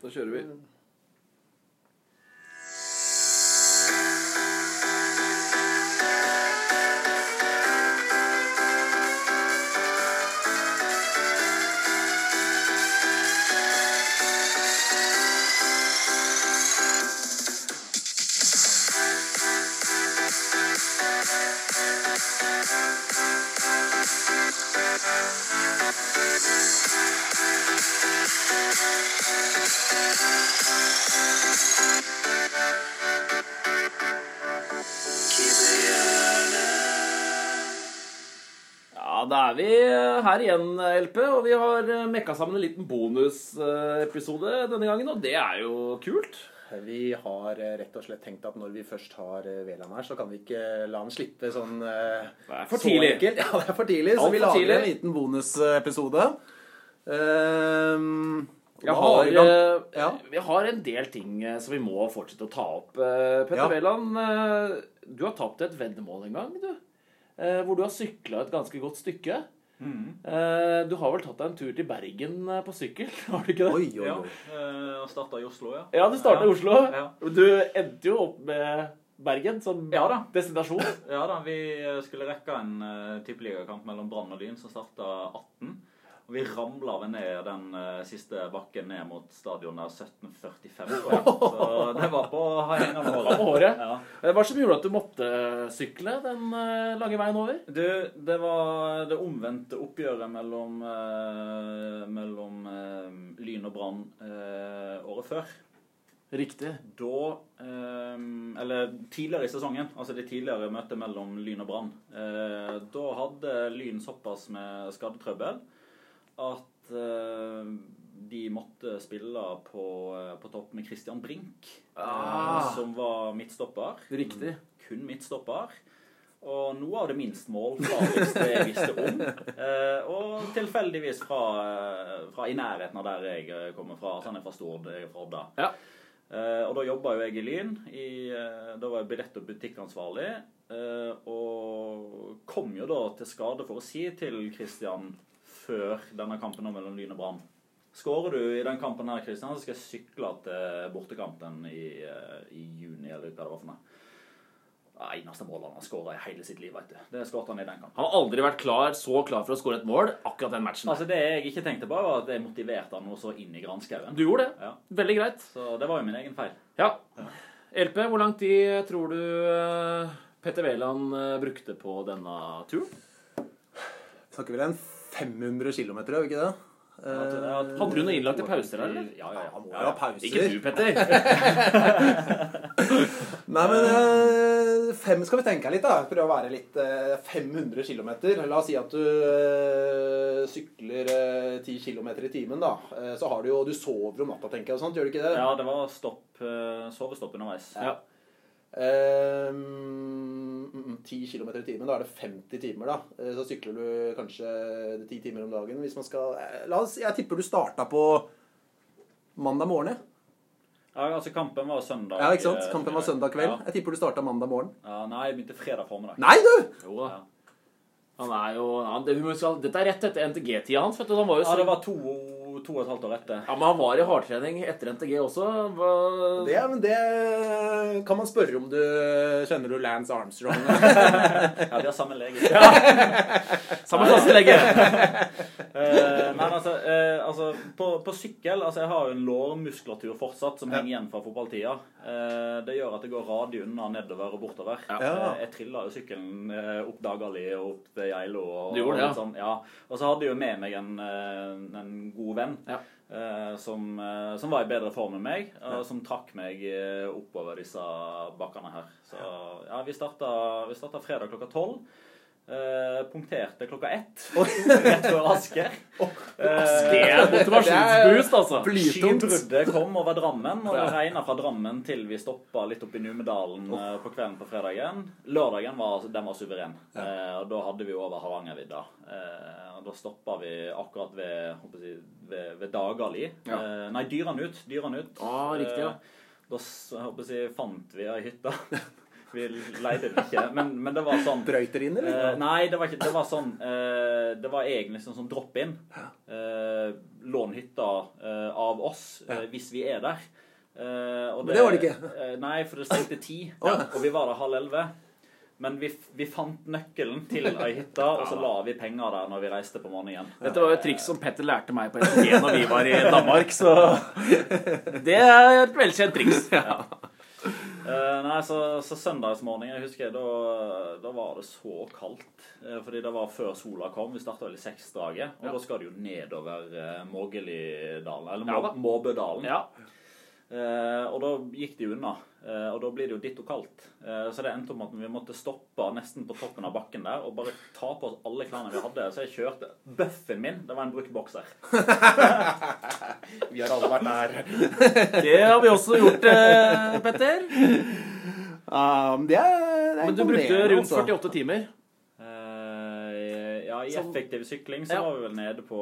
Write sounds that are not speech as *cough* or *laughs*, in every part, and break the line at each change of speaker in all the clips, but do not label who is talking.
Da kjører vi. Her igjen, LP, og vi har eh, mekka sammen en liten bonusepisode denne gangen, og det er jo kult.
Vi har eh, rett og slett tenkt at når vi først har eh, Veland her, så kan vi ikke la han slippe sånn
Det er for tidlig.
enkelt. Ja, det er for tidlig, så
Alt
vi lager
tidlig.
en liten bonusepisode. Um,
Vi har,
Ja.
vi har en del ting som vi må fortsette å ta opp. Petter
Ja.
Wæland, eh, du har tapt et veddemål en gang, du. Hvor du har sykla et ganske godt stykke. Eh, Du har vel tatt deg en tur til Bergen eh, på sykkel? *laughs* Har du ikke det?
Oi, oi,
Ja.
og
Uh, Starta i Oslo, ja.
Ja, du starta i Oslo.
Ja.
Du endte jo opp med Bergen som
Ja da.
destinasjon. *laughs*
Ja da, Vi eh, skulle rekke en uh, tippeligakamp mellom Brann og Lyn som starta 18. Og vi ramla vel ned den uh, siste bakken ned mot stadion der 17.45. *laughs* Så det var på hengende
På
håret. Ja.
Eh, Hva som gjorde at du måtte sykle den uh, lange veien over?
Du, det var det omvendte oppgjøret mellom, uh, mellom eh, Lyn og Brann eh, året før.
Riktig.
Da eh, Eller tidligere i sesongen, altså det tidligere møtet mellom Lyn og Brann. Eh, da hadde Lyn såpass med skadetrøbbel at uh, de måtte spille på, eh, på topp med Christian Brink, eh,
Ah.
som var midtstopper.
Riktig.
Kun midtstopper. Og noe av det minst målfarligste jeg visste om. Eh, og tilfeldigvis fra, fra i nærheten av der jeg kommer fra. Sånn han er fra Stord, jeg er fra Odda.
Ja.
Eh, og da jobba jo jeg i Lyn. I, da var jeg billett- og butikkansvarlig. Eh, og kom jo da til skade for å si til Christian før denne kampen mellom Lyn og Brann Skårer du i den kampen her, Christian, så skal jeg sykle til bortekampen i, eh, i juni, eller hva det var for noe. Det er eneste målet han har skåra i hele sitt liv, vet du. Det skåret han i den kampen.
Han har aldri vært klar, så klar for å skåre et mål akkurat den matchen.
Altså Det jeg ikke tenkte på, var at jeg motiverte han noe så inn i granskauen.
Du gjorde det.
Ja.
Veldig greit.
Så det var jo min egen feil.
Ja. LP, hvor lang tid tror du eh, Petter Wæland eh, brukte på denne turen?
Snakker vel en 500 km, gjør vi ikke det? Eh,
Hadde du noen til pauser der, eller?
Ja, ja, ja.
Han må jo ha pauser.
Ikke du, Petter. *laughs*
Nei, men eh, fem skal vi tenke litt, da. Prøve å være litt eh, 500 km. La oss si at du eh, sykler eh, 10 km i timen, da. Eh, så har du jo Du sover om natta, tenker jeg, og sånt, gjør du ikke det?
Ja, det var stopp, eh, sovestopp underveis.
Ja.
Eh, mm, mm, 10 km i timen, da er det 50 timer, da. Eh, Så sykler du kanskje 10 timer om dagen. Hvis man skal eh, La oss Jeg tipper du starta på mandag morgen, jeg.
Ja, altså Kampen var søndag.
Ja, ikke sant?
eh,
Kampen var søndag kveld.
Ja.
Jeg tipper du starta mandag morgen.
Ja, nei, jeg begynte fredag formiddag.
Nei, du!
Jo da.
Ja.
Han er jo han, det, vi skal, Dette er rett etter NTG-tida hans. vet du. Han var jo
Ja, det var to, to og et halvt år etter.
ja, men han var i hardtrening etter NTG også. Hva,
Det, men det kan man spørre om du Kjenner du Lance Armstrong? *laughs*
Ja, vi har samme lege.
Samme klasselege. *laughs*
Eh, men altså, eh, altså på, på sykkel altså Jeg har jo en lårmuskulatur fortsatt som henger igjen fra fotballtida. Eh, det gjør at det går radig unna nedover og bortover.
Ja.
Jeg trilla jo sykkelen opp Dagali og opp til Geilo. Og, og sånn, ja. Og så hadde jeg jo med meg en, en god venn.
Ja.
eh, som, eh, som var i bedre form enn meg, og som trakk meg eh, oppover disse bakkene her. Så ja, vi starta, vi starta fredag klokka tolv. Punkterte klokka ett. *laughs* Rett før Asker.
Det er motivasjonsboost, altså.
Flytungt.
Kom over Drammen, og det regna fra Drammen til vi stoppa litt opp i Numedalen på kvelden på fredagen. Lørdagen var, den var suveren, og da hadde vi over Hardangervidda. Eh, da stoppa vi akkurat ved, jeg, ved, ved Dagali.
Ja.
Eh, nei, Dyranut. Dyranut.
Ah, riktig, ja.
Eh, da håper jeg, fant vi ei hytte. *laughs* Vi leide den ikke. Men, men det var sånn
Brøyter inn, eller?
Eh, nei, det var ikke Det var sånn eh, Det var egentlig sånn, sånn drop-in. Eh, lån hytta eh, av oss eh, hvis vi er der. Eh, og
Men det var det ikke.
eh, nei, for det stengte ti, og vi var der halv elleve. Men vi, vi fant nøkkelen til ei hytte, og så la vi penger der når vi reiste på morgenen.
Dette var jo et triks som Petter lærte meg på SG når vi *laughs* var i Danmark, så Det er et velkjent triks. *laughs* Ja.
Uh, nei, så, så søndagsmorgen, jeg husker da, da var det så kaldt. Uh, fordi det var før sola kom. Vi starta vel i seksdraget. Og
Ja.
da skal det jo nedover uh, Mågelidalen, eller
Ja
Må,
da.
Måbødalen.
ja.
Eh, og da gikk de unna. Eh, og da blir det jo ditto kaldt. Eh, så det endte om at vi måtte stoppe nesten på toppen av bakken der og bare ta på oss alle klærne vi hadde. Så jeg kjørte Bøffen min, det var en brukt bokser. *laughs*
Vi har alle vært der. *laughs*
Det har vi også gjort, eh, Petter.
Um, det er, det er
Men du brukte rundt
altså.
48 timer.
Eh, ja, i
Som-
effektiv sykling så
Ja.
var vi vel nede på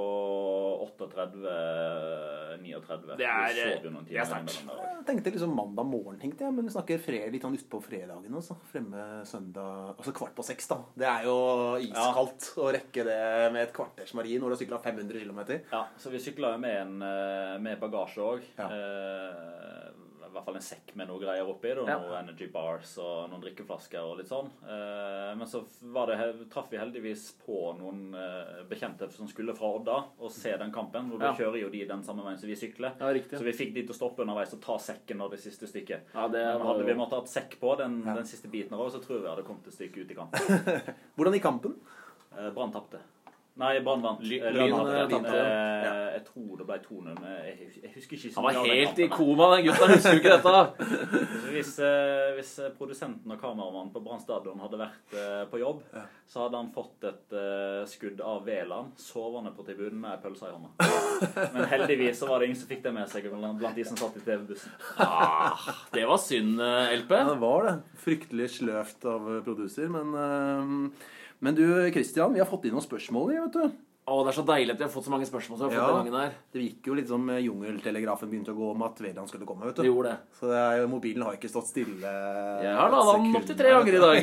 38-39.
Det er-
noen
det er sterkt.
Jeg tenkte liksom mandag morgen, tenkte jeg, men vi snakker fred, litt sånn utpå fredagen. Altså. Fremme søndag Altså kvart på seks, da. Det er jo iskaldt å rekke det med et kvarters marin når du har sykla 500 km.
Ja, så vi sykla jo med, en, eh, med bagasje òg.
Ja.
I hvert fall en sekk med noe greier oppi. Da,
Ja.
Noen energy bars og noen drikkeflasker og litt sånn. Eh, Men så var det, traff vi heldigvis på noen eh, bekjente som skulle fra Odda og se den kampen. Og da
Ja.
kjører jo de den samme veien som vi sykler.
Ja, riktig.
Så vi fikk de til å stoppe underveis og ta sekken av det siste stykket.
Ja, det
hadde vi måttet hatt sekk på den,
Ja.
den siste biten av året, så tror jeg vi hadde kommet et stykke ut i kampen. *laughs*
Hvordan gikk kampen?
Eh, Brann tapte. Nei, Brann vant. Eh,
Lyn
tapte, ja.
Eh, Jeg tror det ble 2-0, men jeg, jeg husker ikke så
Han var helt i koma, den gutten. Husker du ikke dette?
Så Hvis, eh, hvis eh, produsenten og kameramannen på Brann stadion hadde vært eh, på jobb, så hadde han fått et eh, skudd av Veland sovende på tribunen med pølsa i hånda. Men heldigvis så var det ingen som fikk det med seg blant de som satt i TV-bussen.
Ah, det var synd, LP.
Ja, det var det. Fryktelig sløvt av produser, men Men du, Christian, vi har fått inn noen spørsmål, vet du.
Å, det er så deilig at vi har fått så mange spørsmål som vi har fått
Ja.
den gangen her.
Det gikk jo litt som eh, jungeltelegrafen begynte å gå om at Veland skulle komme, vet du.
Det gjorde det.
Så det er, mobilen har ikke stått stille.
Jeg har lada den opptil tre ganger i dag.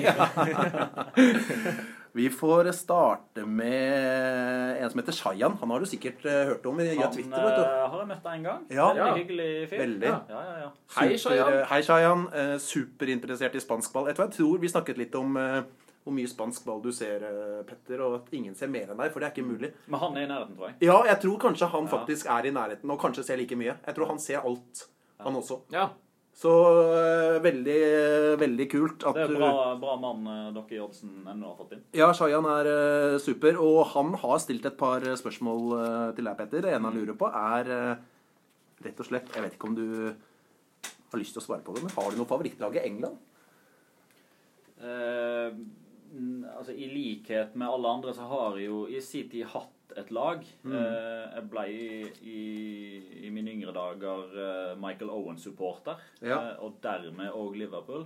*laughs*
Vi får starte med en som heter Shayan. Han har du sikkert eh, hørt om via
Han
Twitter, vet du.
Han har jeg møtt en gang.
Ja.
Veldig hyggelig fyr.
Veldig.
Ja, ja, ja.
Hei, Shayan.
Hei, Shayan. Eh, Superinteressert i spansk ball. Jeg tror, vi snakket litt om eh, hvor mye spansk ball du ser, eh, Petter, og at ingen ser mer enn deg, for det er ikke mulig.
Men han er i nærheten, tror jeg.
Ja, jeg tror kanskje han
Ja.
faktisk er i nærheten, og kanskje ser like mye. Jeg tror han ser alt, han også.
Ja.
Så eh, veldig, veldig kult at
Det er
en
bra, bra mann eh, dere i Oddsen ennå har fått inn.
Ja, Shayan er super, og han har stilt et par spørsmål til deg, Petter. Det ene han lurer på, er rett og slett Jeg vet ikke om du har lyst til å svare på det, men har du noe favorittlag i England?
N- altså I likhet med alle andre så har jeg jo i sin tid hatt et lag.
Mm.
Eh, jeg ble i, i, i mine yngre dager eh, Michael Owen-supporter,
Ja.
eh, og dermed òg Liverpool.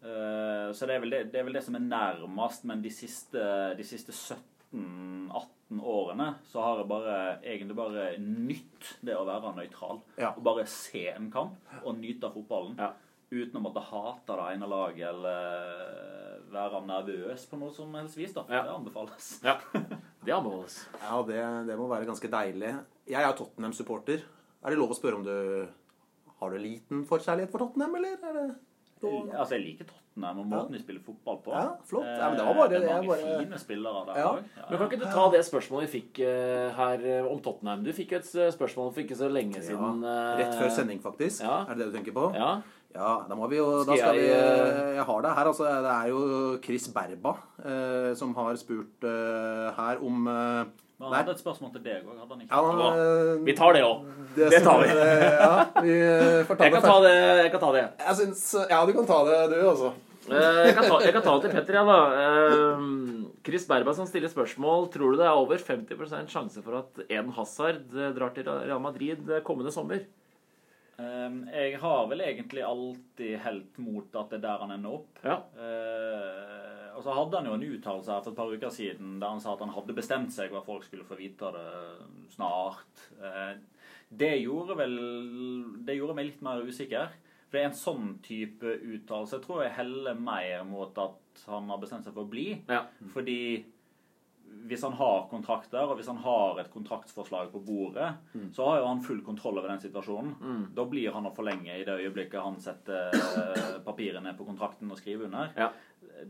Så det er, vel det, det er vel det som er nærmest, men de siste, de siste 17-18 årene så har jeg bare egentlig bare nytt det å være nøytral.
Ja.
Og bare se en kamp og nyte av fotballen.
Ja.
Uten å måtte hate det ene laget eller være nervøs på noe som helst vis. da.
Ja.
Det anbefales. *laughs*
ja. Det anbefales.
Ja, det, det må være ganske deilig. Jeg er Tottenham-supporter. Er det lov å spørre om du Har du liten forkjærlighet for Tottenham, eller? Er det
Altså, Jeg liker Tottenham og måten de spiller fotball på.
Ja, flott.
Eh,
Ja, men det var bare-
det er mange
bare-
fine spillere der
Ja.
òg.
Men Kan ikke du ta det spørsmålet vi fikk eh, her eh, om Tottenham? Du fikk jo et spørsmål for ikke så lenge siden.
Rett før sending, faktisk.
Ja.
Er det det du tenker på?
Ja.
Ja, da må vi jo Da
Skal
vi
jeg, eh,
har det her, altså. Det er jo Chris Berba eh, som har spurt eh, her om eh,
Men han hadde et spørsmål til deg òg, hadde han ikke?
ja,
Bra.
eh,
Vi tar det òg.
det
det tar vi.
eh, ja, vi får ta
Jeg
det
kan ta det. Jeg kan ta det.
Jeg syns Ja, du kan ta det, du også.
Eh, Jeg kan ta, jeg kan ta det til Petter, ja, da. Chris Berba som stiller spørsmål. Tror du det er over 50 sjanse for at Eden Hazard drar til Real Madrid kommende sommer?
Um, jeg har vel egentlig alltid helt mot at det er der han ender opp.
Ja.
Eh, og så hadde han jo en uttalelse her for et par uker siden der han sa at han hadde bestemt seg, hva folk skulle få vite det snart. Eh, det gjorde vel Det gjorde meg litt mer usikker. For det er en sånn type uttalelse tror jeg heller mer mot at han har bestemt seg for å bli.
Ja.
Fordi hvis han har kontrakter, og hvis han har et kontraktsforslag på bordet, så har jo han full kontroll over den situasjonen. Da blir han å forlenge i det øyeblikket han setter eh, papirene på kontrakten og skriver under.
Ja.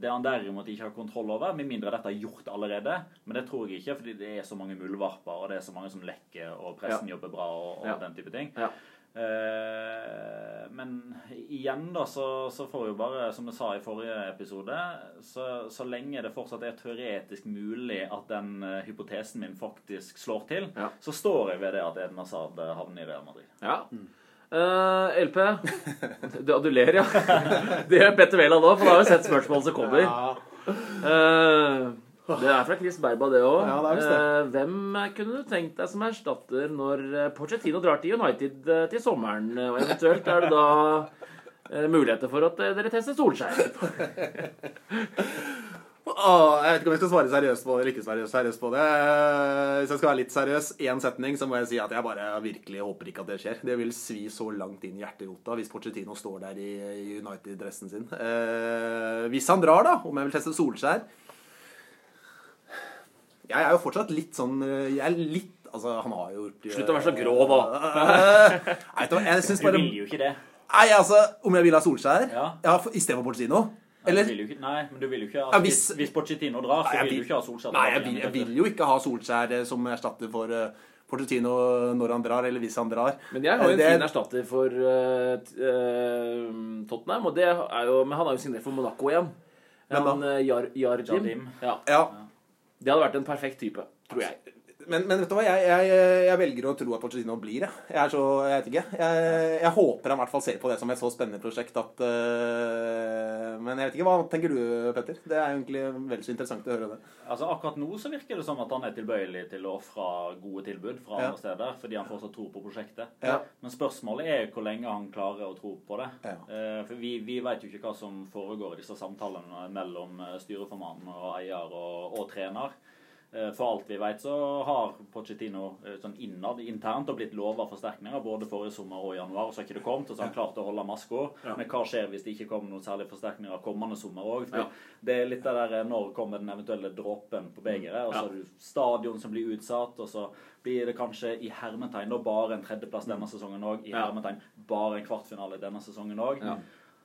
Det han derimot ikke har kontroll over, med mindre dette er gjort allerede, men det tror jeg ikke, fordi det er så mange muldvarper, og det er så mange som lekker, og pressen jobber bra, og, og
Ja.
den type ting. Eh, men igjen da, så, så får jo bare, som jeg sa i forrige episode, så, så lenge det fortsatt er teoretisk mulig at den eh, hypotesen min faktisk slår til,
Ja.
så står jeg ved det at Eden Hazard eh, havner i Real Madrid.
Ja. Uh, LP *laughs* du, du ler, ja. *laughs* Det gjør Petter Wæland òg, for da har vi sett spørsmål som kommer.
Ja.
Eh, det er fra Chris Berba, det òg.
Ja, det det.
hvem kunne du tenkt deg som erstatter når eh, Pochettino drar til United eh, til sommeren? eh, Og eventuelt er det da eh, muligheter for at eh, dere tester Solskjær? *laughs*
Jeg vet ikke om jeg skal svare seriøst på det eller ikke seriøst, seriøst på det. Eh, Hvis jeg skal være litt seriøs, én setning, så må jeg si at jeg bare virkelig håper ikke at det skjer. Det vil svi så langt inn i hjerterota hvis Pochettino står der i, United-dressen sin. Eh, hvis han drar, da, om jeg vil teste Solskjær Jeg er jo fortsatt litt sånn eh, Jeg er litt Altså, han har jo gjort
Slutt å være så grå, da.
Eh, *laughs* Nei, vet du jeg syns
Du
bare
vil jo ikke det.
Nei, altså, om jeg vil ha Solskjær?
Ja.
Ja, for- Istedenfor?
Nei,
Eller
du vil jo ikke, nei, men du vil jo ikke
ha,
altså,
hvis-
hvis, hvis Pochettino drar, så
Nei,
vil du ikke ha Solskjær.
Nei, jeg vil, jeg vil jo ikke ha Solskjær eh, som erstatter for uh, Porcetino når han drar, eller hvis han drar.
Men jeg har jo en
Det-
fin erstatter for uh, eh, Tottenham, og det er jo Men han har jo signert for Monaco igjen.
Da?
Han, Jar, Jardim.
Jardim.
Ja.
Ja,
Det hadde vært en perfekt type, tror jeg.
Men, men vet du hva, jeg, jeg, jeg velger å tro at Pochettino blir det. Jeg er så, jeg vet ikke. Jeg, jeg håper han i hvert fall ser på det som et så spennende prosjekt at uh, Men jeg vet ikke, hva tenker du, Petter? Det er egentlig vel så interessant å høre det.
Altså Akkurat nå så virker det som at han er tilbøyelig til å ofre gode tilbud fra
Ja.
andre steder, fordi han fortsatt tror på prosjektet.
Ja.
Men spørsmålet er hvor lenge han klarer å tro på det.
Ja.
Uh, For vi, vi vet jo ikke hva som foregår i disse samtalene mellom styreformannen og eier og, og trener. Eh, For alt vi vet, så har Pochettino eh, sånn innad, internt og blitt lova forsterkninger både forrige sommer og i januar. Så har ikke det kommet, og så har han klart å holde maska.
Ja.
Men hva skjer hvis det ikke kommer noen særlige forsterkninger kommende sommer òg?
Ja.
Det er litt det der når kommer den eventuelle dråpen på begeret. Og så
er
har du stadion som blir utsatt, og så blir det kanskje i hermetegn da bare en tredjeplass denne sesongen òg. I hermetegn bare en kvartfinale denne sesongen òg.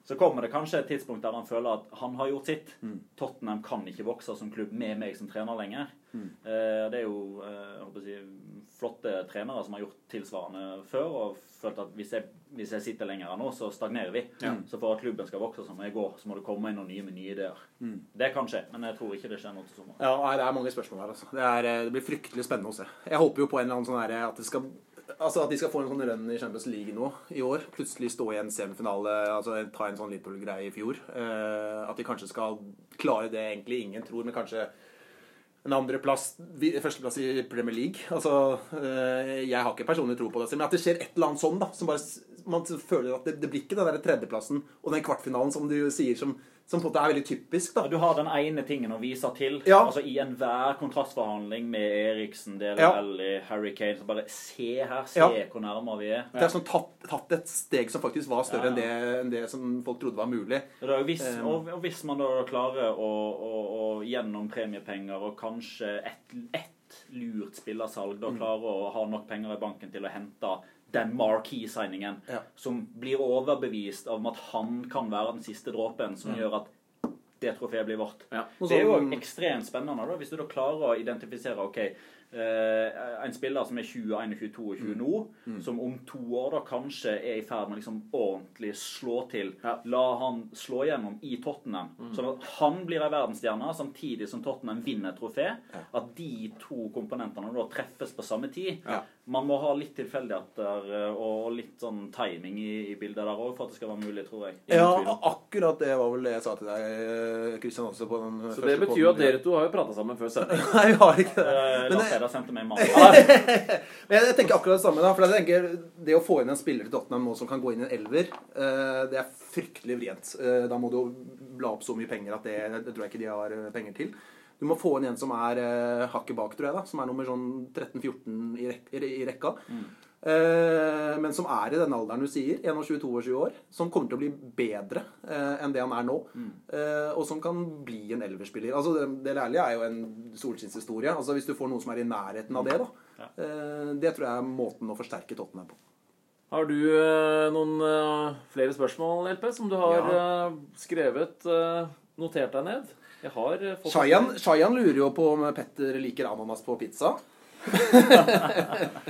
Ja.
Så kommer det kanskje et tidspunkt der han føler at han har gjort sitt.
Mm.
Tottenham kan ikke vokse som klubb med meg som trener lenger.
Mm.
Eh, det er jo eh, si, flotte trenere som har gjort tilsvarende før, og følt at hvis jeg, hvis jeg sitter lenger her nå, så stagnerer vi. Så for at klubben skal vokse, som jeg går, Så må det komme inn noen nye med nye ideer.
Mm.
Det kan skje, men jeg tror ikke det skjer noe til sommeren.
Ja, Det er mange spørsmål her. Altså. Det, er, eh, det blir fryktelig spennende å se. Jeg håper jo på en eller annen sånn her, at det skal Altså At de skal få en sånn run i Champions League nå i år. Plutselig stå i en semifinale, altså ta en sånn Liverpool-greie i fjor. Eh, at de kanskje skal klare det egentlig ingen tror, men kanskje en andreplass, førsteplass i Premier League. Altså, eh, Jeg har ikke personlig tro på det, men at det skjer et eller annet sånn, da. Som bare, man føler at det, det blir ikke den der tredjeplassen og den kvartfinalen som du sier, som, som på en måte er veldig typisk, da.
Du har den ene tingen å vise til.
Ja.
Altså I enhver kontrastforhandling med Eriksen, Dele
Ja.
Alli, Harry Kane Så bare se her, se
Ja.
hvor nærmere vi er.
Det er sånn tatt, tatt et steg som faktisk var større enn, det, enn det som folk trodde var mulig.
Hvis,
Um,
og, og hvis man da klarer å, å, å gjennom premiepenger og kanskje ett et lurt spillersalg
Mm.
da klarer å ha nok penger i banken til å hente den marquee-signingen
Ja.
som blir overbevist om at han kan være den siste dråpen som gjør at det trofeet blir vårt.
Ja.
Det er jo ekstremt spennende da, hvis du da klarer å identifisere ok, eh, en spiller som er 20, 21, 22 nå,
Mm.
som om to år da kanskje er i ferd med liksom ordentlig slå til.
Ja.
La han slå gjennom i Tottenham, sånn at han blir ei verdensstjerne samtidig som Tottenham vinner et trofé. At de to komponentene da treffes på samme tid.
Ja.
Man må ha litt tilfeldigheter eh, og litt sånn timing i, i bildet der òg for at det skal være mulig, tror jeg. Ingen
Ja,
tvil.
akkurat det var vel det jeg sa til deg, Kristian, også på den
Så det betyr jo at dere to har jo prata sammen før sending. *laughs*
Nei, vi har ikke det.
Eh,
Men
Lars
det,
Peder sendte meg mandag. *laughs*
men jeg tenker akkurat det samme, da. For jeg tenker, det å få inn en spiller til Tottenham nå som kan gå inn i en elver, eh, det er fryktelig vrient. Eh, Da må du bla opp så mye penger at det, det tror jeg ikke de har eh, penger til. Du må få inn en som er eh, hakket bak, tror jeg, da. Som er nummer sånn 13-14 i, rek i rekka. Eh, men som er i den alderen du sier, 21-22 år, som kommer til å bli bedre eh, enn det han er nå. Eh, og som kan bli en elverspiller. Altså, det, det lærlige er jo en solskinnshistorie. Altså, hvis du får noen som er i nærheten av det, da. Eh, det tror jeg er måten å forsterke Tottenham på.
Har du eh, noen eh, flere spørsmål, LP, som du har eh, skrevet Notert deg ned? Jeg har eh, fått
Shayan, Shayan lurer jo på om Petter liker ananas på pizza. *laughs*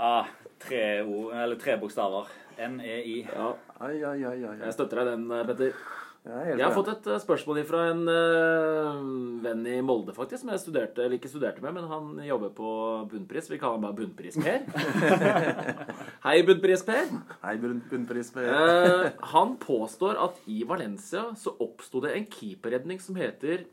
Ah, tre, ord, eller tre bokstaver. NEI.
Ja,
Ai, ai, ai, ai.
jeg støtter deg den, eh, Petter.
Ja,
Jeg har fått et eh, spørsmål fra en eh, venn i Molde, faktisk, som jeg studerte, eller ikke studerte med, men han jobber på Bunnpris. Vi kaller han bare Bunnpris-Per. *laughs* Hei, Bunnpris-Per.
Hei, Bunnpris-Per.
Eh, han påstår at i Valencia så oppsto det en keeperredning som heter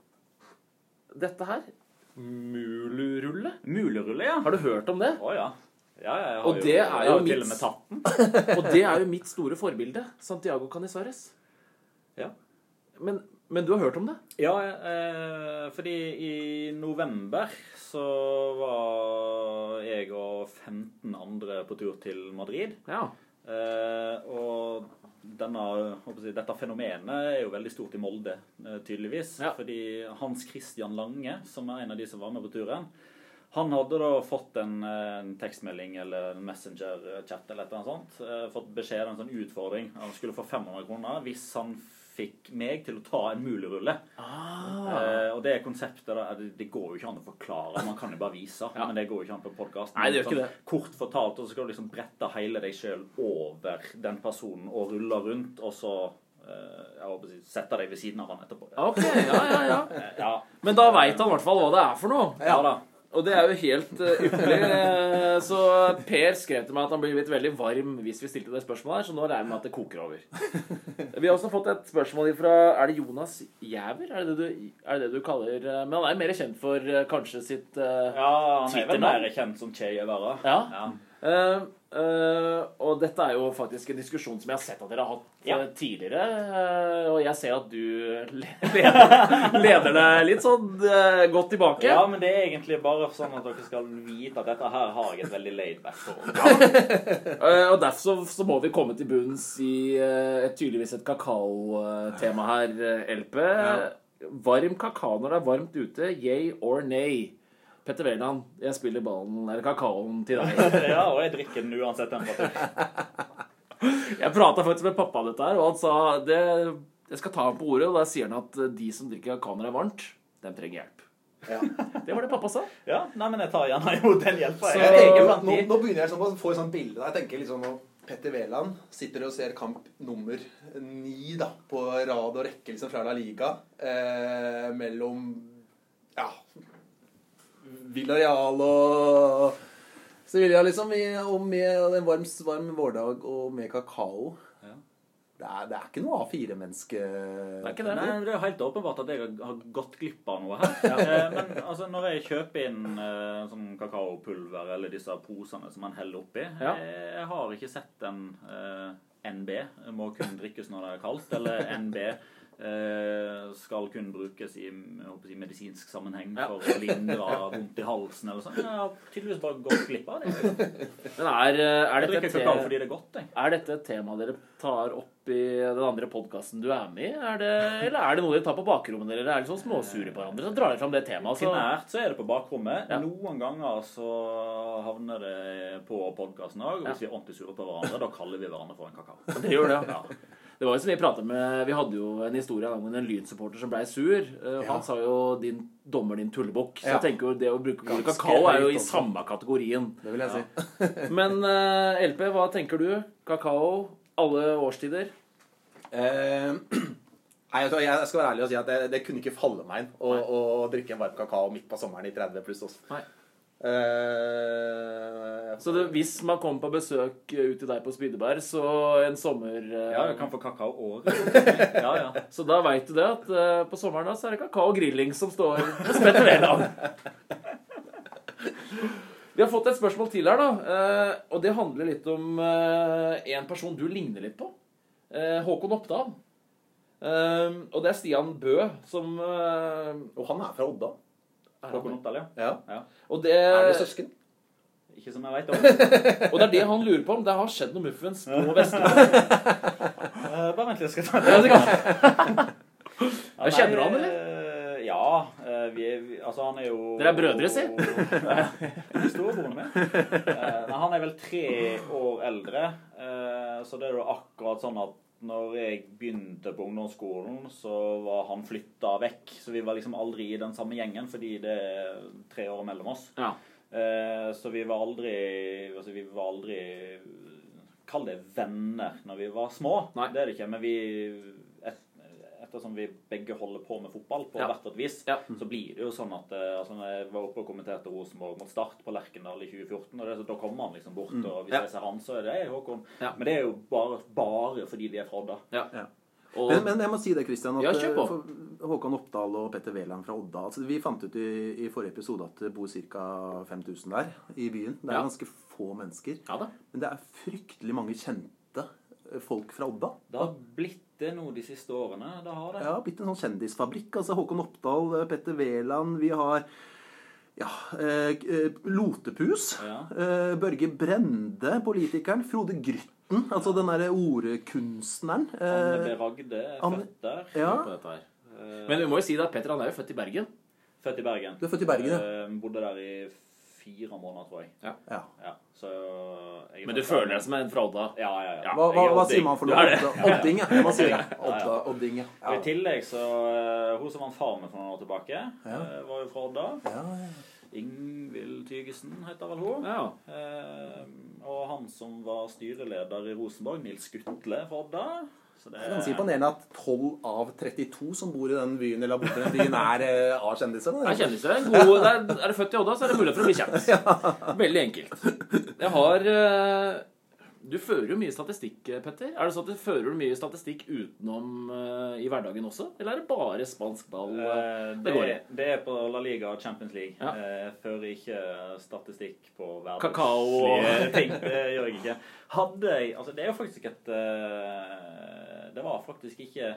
dette her. Mulurulle.
Mulerulle, ja.
Har du hørt om det?
Å ja. Ja, ja, jeg har
Og det er
jeg
jo mitt-
og med tatt den. *laughs*
Og det er jo mitt store forbilde. Santiago Canizares.
Ja.
Men, men du har hørt om det?
Ja, eh, fordi i november så var jeg og 15 andre på tur til Madrid.
Ja.
Eh, og denne, jeg, dette fenomenet er jo veldig stort i Molde, eh, tydeligvis.
Ja.
Fordi Hans Christian Lange, som er en av de som var med på turen, han hadde da fått en, eh, en tekstmelding eller en messenger-chat eller et eller annet sånt. eh, Fått beskjed om en sånn utfordring. Han skulle få 500 kroner hvis han fikk meg til å ta en mulerulle.
Ah.
Eh, og det konseptet da, det, det går jo ikke an å forklare. Man kan jo bare vise.
Ja.
Men det går jo ikke an på podkast.
Det.
Kort fortalt, og så skal du liksom brette hele deg sjøl over den personen og rulle rundt, og så eh, jeg si, sette deg ved siden av han etterpå.
Ok, ja, ja, ja.
Eh, *laughs* ja.
Men da veit han i hvert fall hva det er for noe.
ja da.
Og det er jo helt uh, ypperlig. Eh, Så Per skrev til meg at han blir blitt veldig varm hvis vi stilte det spørsmålet her, så nå regner jeg med at det koker over. *laughs* Vi har også fått et spørsmål fra Er det Jonas Jæver? Er det det du, er det det du kaller eh, Men han er mer kjent for kanskje sitt uh,
Ja, han er vel mer kjent som Che Guevara.
Ja.
Ja.
Eh, eh, og dette er jo faktisk en diskusjon som jeg har sett at dere har hatt
Ja.
eh, tidligere. Uh, og jeg ser at du *laughs* leder, leder det litt sånn uh, godt tilbake.
Ja, men det er egentlig bare sånn at dere skal vite at dette her har jeg et veldig laid back forhold *laughs*
og derfor så, så må vi komme til bunns i et, tydeligvis et kakaotema her, LP. Varm kakao når det er varmt ute, yay or nay? Petter Wæland, jeg spiller ballen, eller kakaoen til *laughs* deg.
Ja, og jeg drikker den uansett temperatur. *laughs*
Jeg prata faktisk med pappa om dette her, og han sa det, jeg skal ta ham på ordet. Og da sier han at de som drikker kakao når det er varmt, dem trenger hjelp.
Ja. *laughs*
Det var det pappa sa.
Ja, nei, men jeg tar gjerne imot den hjelpa.
Nå, nå begynner jeg sånn å få et sånt bilde. Jeg tenker liksom når Petter Wæland sitter og ser kamp nummer ni da, på rad og rekke liksom fra La Liga eh, mellom Villarreal og Sevilla, liksom, og med en varm, varm vårdag og med kakao.
Ja.
Det, er, det er ikke noe A4-menneske.
Det er ikke det.
Nei, Det er helt åpenbart at jeg har- har gått glipp av noe her. ja. Men altså, når jeg kjøper inn eh, sånn kakaopulver eller disse posene som man heller oppi
Ja.
eh, Jeg har ikke sett en uh, NB må kun drikkes når det er kaldt, eller NB eh, skal kun brukes i jeg håper si, medisinsk sammenheng
Ja.
for å lindre vondt i halsen eller sånn. Jeg har tydeligvis bare gått glipp av det.
Men er, eh, er, dette et te-
fordi det er godt.
Er dette et tema dere tar opp i den andre podkasten du er med i? Er det, eller er det noe dere tar på bakrommet, eller er det sånn småsure på hverandre? Så drar dere fram det temaet. Så.
Primært så er det på bakrommet.
Ja.
Noen ganger så havner det på podkasten òg. Hvis
Ja.
vi er ordentlig sure på hverandre, da kaller vi hverandre for en kakao.
Det gjør det, ja. Det var jo som Vi pratet med Vi hadde jo en historie om en Lyn-supporter som blei sur. Eh,
Ja.
Han sa jo din, 'dommer din tullebukk'. Så
Ja.
jeg tenker jo det å bruke ordet kakao er jo i samme kategorien.
Det vil jeg
Ja.
si.
Men uh, LP, hva tenker du? Kakao, alle årstider?
Eh, *clears throat* Nei, vet Jeg skal være ærlig og si at det, det kunne ikke falle meg inn å, å drikke en varm kakao midt på sommeren i 30 pluss også.
Nei.
Eh,
Så det, hvis man kommer på besøk eh, ut til deg på Spydeberg, så en sommer eh,
Ja, du kan få kakao året. *laughs* Ja, ja.
Så da veit du det at på sommeren da, så er det kakao og grilling som står hos Petter Wæland. Vi har fått et spørsmål til her, da. Og det handler litt om en person du ligner litt på. Håkon Oppdal. Og det er Stian Bø som
Og han er fra Odda.
Håkon Oppdal, ja.
Ja.
det
Er det søsken?
Ikke som jeg vet om. *laughs*
Og det er det han lurer på, om det har skjedd noe muffens på Vestlandet. *laughs*
Eh, bare vent litt, skal jeg ta det.
det
Ja,
kjenner
du
han, eller?
eh, Ja. eh, Vi er, vi, altså, han er jo
Dere er brødre, si.
Storebroren min. Eh, nei, han er vel tre år eldre, eh, så det er jo akkurat sånn at når jeg begynte på ungdomsskolen, så var han flytta vekk. Så vi var liksom aldri i den samme gjengen, fordi det er tre år mellom oss.
Ja.
Eh, så vi var aldri Altså, vi var aldri Kall det venner når vi var små.
Nei.
Det er det ikke. Men vi Ettersom vi begge holder på med fotball på
Ja.
hvert vårt vis,
Ja.
så blir det jo sånn at eh, altså når jeg var oppe og kommenterte Rosenborg mot Start på Lerkendal i 2014, og det, så da kommer han liksom bort, og hvis
Ja.
jeg ser han, så er det «Hei, Håkon.
Ja.
Men det er jo bare, bare fordi de er fra Odda.
ja.
Ja.
Og,
Men, men jeg må si det, Kristian. At eh, Håkon Oppdal og Petter Wæland fra Odda altså Vi fant ut i, i forrige episode at det bor ca. 5000 der i byen. Det er
Ja.
ganske få mennesker.
ja da.
Men det er fryktelig mange kjente folk fra Odda.
Det har blitt det noe de siste årene. Det har det.
Ja, blitt en sånn kjendisfabrikk. Altså Håkon Oppdal, eh, Petter Wæland Vi har ja, eh, eh, Lotepus.
Ja.
Eh, Børge Brende, politikeren. Frode Grytten, altså den derre ordkunstneren.
Anne
Eh,
B. Ragde er
Anne-
født der.
ja.
Eh,
Men vi må jo si at Petter han er jo født i Bergen.
Født i Bergen.
Du er født i Bergen, ja.
Eh, Bodde der i fire måneder, tror jeg.
ja.
Ja, så jeg
Men du føler deg som en fra Odda?
Ja, ja, ja.
Hva, hva, hva sier man for noe?
er det.
Ja. Man sier.
Ja, ja.
Odda, Odding, ja.
Og I tillegg så eh, Hun som vant Farmen for noen år tilbake,
Ja.
eh, var jo fra Odda.
Ja, ja.
Ingvild Tygesen heter vel hun.
Ja.
Eh, og han som var styreleder i Rosenborg, Nils Skutle fra Odda. Så det
er ganske imponerende at 12 av 32 som bor i den byen, eller har bodd i den byen, er eh, av kjendiser.
Er kjendiser. God, er, er du født i Odda, så er det mulighet for å bli kjent. *laughs* Veldig enkelt. Jeg har eh, Du fører jo mye statistikk, Petter. Er det sånn at du fører mye statistikk utenom eh, i hverdagen også? Eller er det bare spansk ball? eh?
Eh,
det
det,
går i.
det er på La Liga og Champions League.
Ja.
Eh, Jeg fører ikke statistikk på
Kakao
hverdagslige *laughs* ting. Det gjør jeg ikke. Hadde jeg Altså, det er jo faktisk et eh, Det var faktisk ikke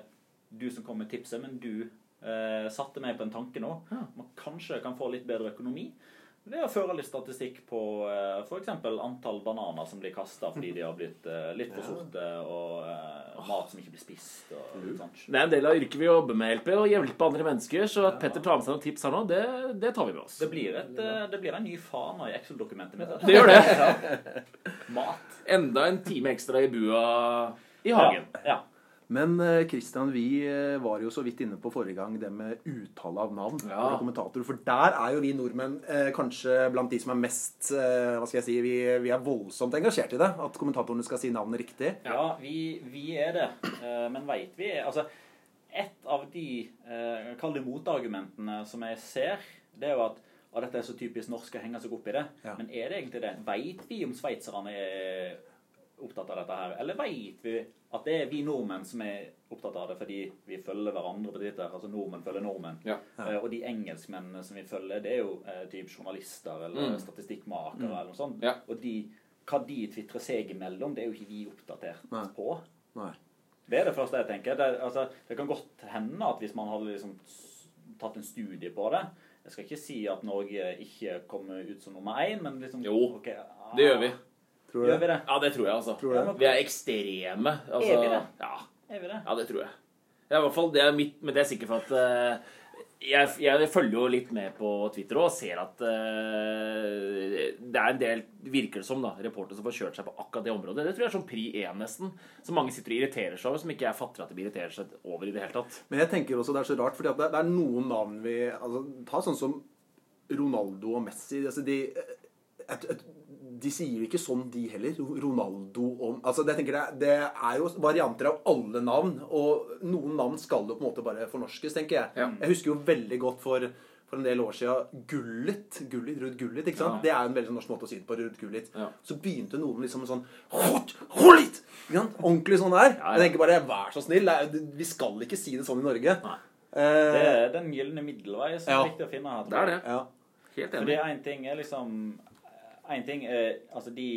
du som kom med tipset, men du eh, satte meg på en tanke nå.
Ja.
Man kanskje kan få litt bedre økonomi. Det er å føre litt statistikk på eh, f.eks. antall bananer som blir kasta fordi de har blitt eh, litt for sorte, og eh, mat som ikke blir spist. og sånt.
Det er en del av yrket vi jobber med, LP, å hjelpe andre mennesker. Så at Petter tar med seg noen tips her nå, det, det tar vi med oss.
Det blir, et, eh, det blir en ny fana i Excel-dokumentet mitt.
Det gjør det. *laughs*
Mat.
Enda en time ekstra i bua i hagen.
Ja, ja.
Men eh, Christian, vi eh, var jo så vidt inne på forrige gang det med uttale av navn.
Ja.
kommentatorer, For der er jo vi nordmenn eh, kanskje blant de som er mest Hva skal jeg si vi, vi er voldsomt engasjert i det. At kommentatorene skal si navnet riktig.
ja vi, vi er det. Men veit vi Altså, et av de Kall det motargumentene som jeg ser, det er jo at og dette er så typisk norsk å henge seg opp i det.
Ja.
Men er det egentlig det? Veit vi om sveitserne er opptatt av dette her? Eller veit vi at det er vi nordmenn som er opptatt av det fordi vi følger hverandre på Twitter? Altså nordmenn følger nordmenn.
Ja.
Eh, Og de engelskmennene som vi følger, det er jo eh, typ journalister eller
Mm.
statistikkmakere eller noe sånt.
Ja.
Og de, hva de tvitrer seg imellom, det er jo ikke vi oppdatert
Nei.
på.
Nei.
Det er det første jeg tenker. Det, altså, det kan godt hende at hvis man hadde liksom tatt en studie på det Jeg skal ikke si at Norge ikke kommer ut som nummer én, men liksom
Jo,
okay, ah,
Det gjør vi.
Tror du
Gjør vi
det?
Ja, det tror jeg, altså.
Tror?
Vi er ekstreme. Altså,
Er vi det?
Ja,
Er vi det?
ja, det tror jeg. Ja, i hvert fall, det er mitt, men det er sikkert for at uh, jeg, jeg følger jo litt med på Twitter og ser at uh, det er en del, virker det som, da, reportere som får kjørt seg på akkurat det området. Det tror jeg er sånn pri én, nesten. Som mange sitter og irriterer seg over, som ikke jeg fatter at de irriterer seg over i det hele tatt.
Men jeg tenker også det er så rart, fordi det, det er noen navn vi altså, Ta sånn som Ronaldo og Messi. Altså, de, et, et, de sier jo ikke sånn, de heller. Ronaldo og altså, det, jeg tenker det, det er jo varianter av alle navn. Og noen navn skal jo på en måte bare fornorskes, tenker jeg.
Ja.
Jeg husker jo veldig godt for, for en del år siden Gullit. Gullit, Ruud Gullit. ikke sant?
Ja.
Det er jo en veldig sånn norsk måte å si det på. Ruud Gullit.
Ja.
Så begynte noen liksom sånn «Hot! Ikke? Ordentlig sånn der.
Ja, ja.
Jeg tenker bare vær så snill. Vi skal ikke si det sånn i Norge.
Nei.
Det
Eh,
er den gylne middelvei som
Ja.
er viktig å finne her.
Det er det.
ja.
Helt
Fordi
enig.
én ting er liksom Én ting eh, Altså, de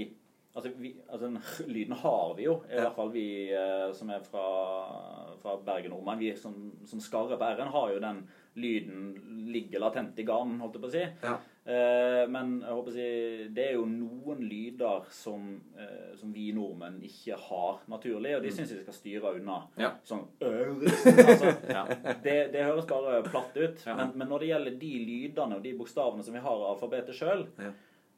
Altså, vi, altså den *laughs* lyden har vi jo. I hvert fall vi eh, som er fra, fra Bergen Nordmann. Vi som, som skarrer på R-en, har jo den lyden ligger latent i garnen, holdt jeg på å si.
Ja.
Eh, men jeg håper å si, det er jo noen lyder som, eh, som vi nordmenn ikke har naturlig, og de syns vi skal styre unna.
Ja.
Sånn *laughs* altså.
Ja.
Det, det høres bare platt ut. Men, men når det gjelder de lydene og de bokstavene som vi har av alfabetet sjøl,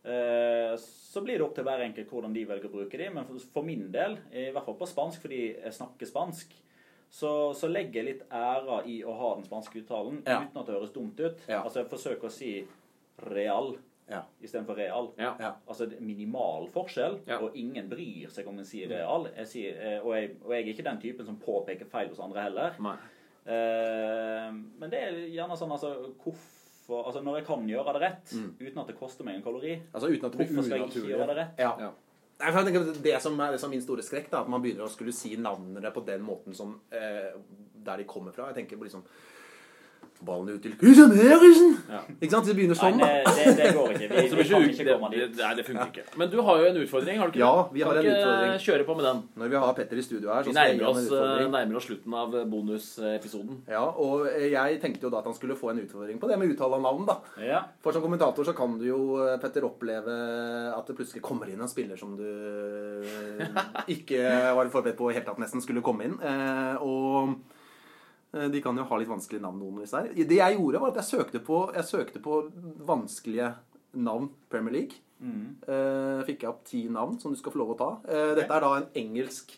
så blir det opp til hver enkelt hvordan de velger å bruke de. Men for, min del, i hvert fall på spansk fordi jeg snakker spansk, så, så legger jeg litt æra i å ha den spanske uttalen
Ja.
uten at det høres dumt ut.
Ja.
Altså jeg forsøker å si real
Ja.
istedenfor real.
Ja.
Ja.
Altså det er minimal forskjell,
Ja.
og ingen bryr seg om en sier real. Jeg sier, eh, og, jeg, og jeg er ikke den typen som påpeker feil hos andre heller.
Nei.
Eh, men det er gjerne sånn altså hvorfor, altså Når jeg kan gjøre det rett uten at det koster meg en kalori,
Altså uten at det blir
hvorfor skal jeg ikke
unaturlig.
gjøre det rett?
Ja.
Ja.
Nei, for jeg tenker at Det som er min store skrekk, da, at man begynner å skulle si navnene på den måten som eh, der de kommer fra. Jeg tenker på liksom Ballen ut til Christian Eriksen!
Ja.
Ikke sant? Det begynner sånn, da.
det, det, det går ikke. Vi, *laughs* vi kan
ikke
komme
det,
dit.
nei, det funker ikke. Men du har jo en utfordring, har du ikke?
Ja, vi har
Kan
en
ikke
utfordring.
kjøre på med den.
Når vi har Petter i studio her, så
Vi nærmer oss,
en utfordring.
Vi nærmer oss slutten av bonusepisoden.
Ja, og eh, jeg tenkte jo da at han skulle få en utfordring på det med uttale av navn, da.
Ja.
For som kommentator så kan du jo, eh, Petter, oppleve at det plutselig kommer inn en spiller som du eh, ikke var forberedt på i hele tatt nesten skulle komme inn. Eh, Og eh, de kan jo ha litt vanskelige navn, noen av disse her. Det jeg gjorde, var at jeg søkte på, jeg søkte på vanskelige navn Premier League.
Mm.
Eh, fikk jeg opp ti navn som du skal få lov å ta. Eh, dette er da en engelsk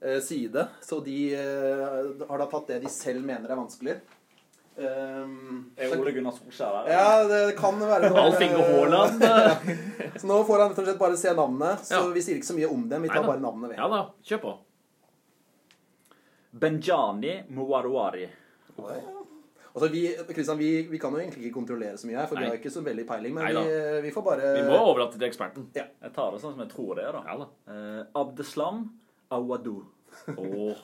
eh, side, så de eh, har da tatt det de selv mener er vanskelig. Um,
Er Ole Gunnar Solskjær der?
ja, det kan være *laughs* noe
Alf Inge Haaland. *laughs* eh,
Så nå får han rett og slett bare se navnene. Så
Ja.
vi sier ikke så mye om dem. Vi tar
bare
bare ved.
Ja da, kjør på.
Benjani Muwaruari.
Altså, vi, Christian, vi, vi kan jo egentlig ikke kontrollere så mye her, for
Nei.
vi har ikke så veldig peiling. Men vi, vi får bare
Vi må overlate til eksperten.
Jeg tar det sånn som jeg tror det er, da.
Ja da.
Eh, Abdeslam Awadu.
Åh.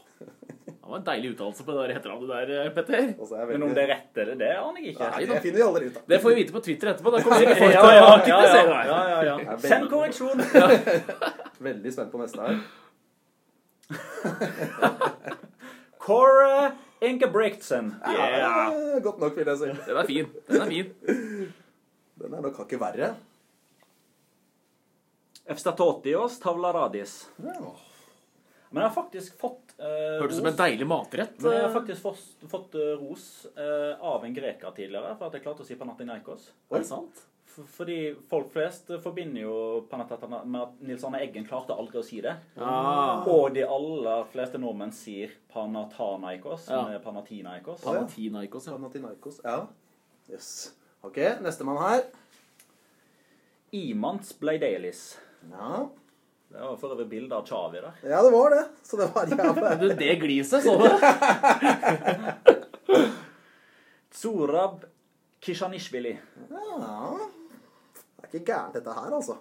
Det var en deilig uttalelse på det der etternavnet der, eh, Petter.
Og så er jeg
Men om det er rett eller det, aner jeg ikke.
Nei, det finner vi aldri ut av.
Det får vi vite på Twitter etterpå. Da kommer sikkert *laughs* folk
Ja,
til
ja,
å
ja,
kritisere
ja,
deg.
ja, ja, ja. Send korreksjon! *laughs*
Veldig spent på neste her. *laughs*
Cora Ingebrigtsen.
Yeah.
Eh, Godt nok, vil jeg si.
Den er fin. Den er fin.
Den er nok hakket verre.
Efstatotios Tavlaradis.
Ja.
Men jeg har faktisk fått uh,
Hørtes ut som en deilig matrett.
Men jeg har faktisk fått, fått uh, ros uh, av en greker tidligere for at jeg klarte å si Panathinaikos.
Er det sant?
Fordi folk flest forbinder jo Panatata med at Nils Arne Eggen klarte aldri å si det.
Ah.
Og de aller fleste nordmenn sier panatanaikos,
Ja.
som er Panatinaikos.
Panatinaikos, ja.
Panatinaikos, Ja. Yes. Ok, nestemann her.
Imants Bleidelis.
Ja.
Det var for øvrig bilde av Chavi der.
ja, det var det. Så det var jævlig. *laughs*
Du, det gliset, så du? *laughs*
Zorab Kishanishvili.
ja. Er ikke gærent, dette her, altså.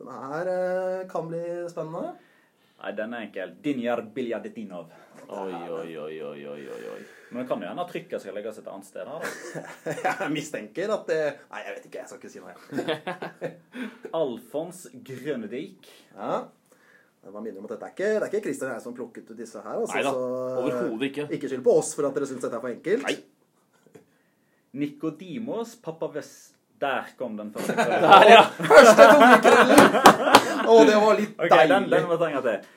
Denne her eh, kan bli spennende.
Nei, den er enkel. Dinjar Biljadetinov.
Oi, oi, oi, oi, oi, oi.
Men det kan jo hende trykket skal legges et annet sted her, da. *laughs*
Jeg mistenker at det Nei, jeg vet ikke. Jeg skal ikke si noe. *laughs*
Alfons Grønedijk.
Ja. Bare minner om at dette er ikke, det er ikke Christian og jeg som plukket ut disse her. Altså,
Neida,
så, eh,
overhodet ikke.
Ikke skyld på oss for at dere syns dette er for enkelt.
Nei.
Nikodimos Papaves... Der kom den første. *laughs*
Der, ja.
Første tungekrellen! Å, det var litt
okay,
deilig.
den, den må jeg trenge til.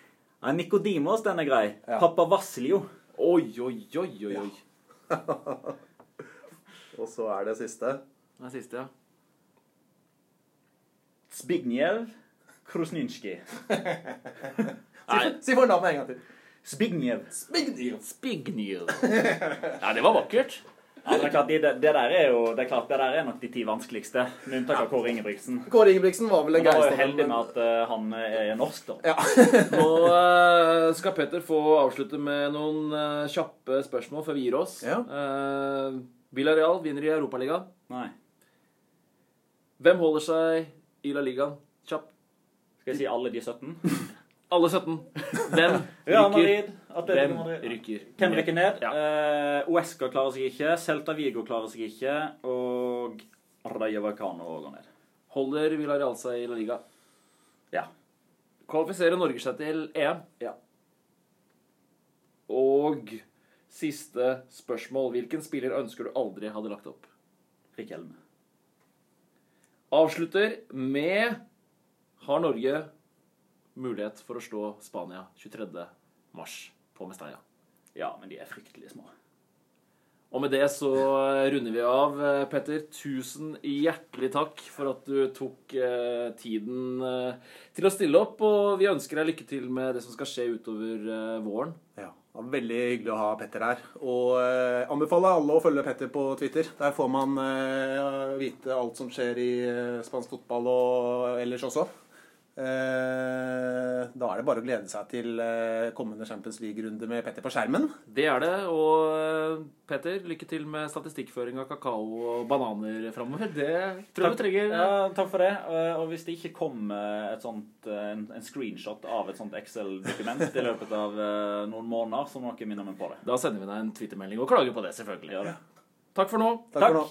Ja, Nikodimos, den er grei.
Ja.
Pappa Vasilio.
Oi, oi, oi, oi, oi. *laughs*
Og så er det siste.
Det er siste, ja.
Zbigniew Krusninski. *laughs*
Si,
Nei,
si fornavnet en gang til.
Zbigniew.
Zbigniew.
Spignew. Ja, det var vakkert.
Ja, det, er klart, det, det der er jo det er klart, det der er nok de ti vanskeligste, med unntak av Kåre Ingebrigtsen.
Kåre Ingebrigtsen var vel en
Han var jo heldig med at uh, han er norsk, da.
Ja. *laughs*
Nå uh, skal Petter få avslutte med noen uh, kjappe spørsmål før vi gir oss.
Ja.
Eh, Villarreal vinner i Europaligaen.
Nei.
Hvem holder seg i La Ligaen? Kjapt.
Skal jeg si alle de 17? *laughs*
Alle 17. Hvem rykker? Hvem rykker?
Hvem rykker ned?
Ja.
Uh, Uesca klarer seg ikke. Celta Vigo klarer seg ikke. Og Raya Vacano går ned.
Holder Villarreal seg i La Liga?
Ja.
Kvalifiserer Norge seg til EM?
Ja.
Og siste spørsmål. Hvilken spiller ønsker du aldri hadde lagt opp?
Rikelme.
avslutter med Har Norge mulighet for å slå Spania 23. mars på Mestalla?
Ja, men de er fryktelig små.
Og med det så runder vi av. eh, Petter, tusen hjertelig takk for at du tok eh, tiden eh, til å stille opp. Og vi ønsker deg lykke til med det som skal skje utover eh, våren.
Ja, det var Veldig hyggelig å ha Petter her. Og anbefaler alle å følge Petter på Twitter. Der får man vite alt som skjer i spansk fotball og ellers også. Eh, da er det bare å glede seg til eh, kommende Champions League-runde med Petter på skjermen.
Det er det. Og eh, Petter, lykke til med statistikkføring av kakao og bananer framover. Det tror jeg du trenger.
Ja, takk for det. Og hvis det ikke kommer et sånt, en, en screenshot av et sånt Excel-dokument i løpet av noen måneder, så må dere minne meg på det.
Da sender vi deg en twittermelding og klager på det, selvfølgelig.
Ja, det.
Takk for nå.
Takk for nå.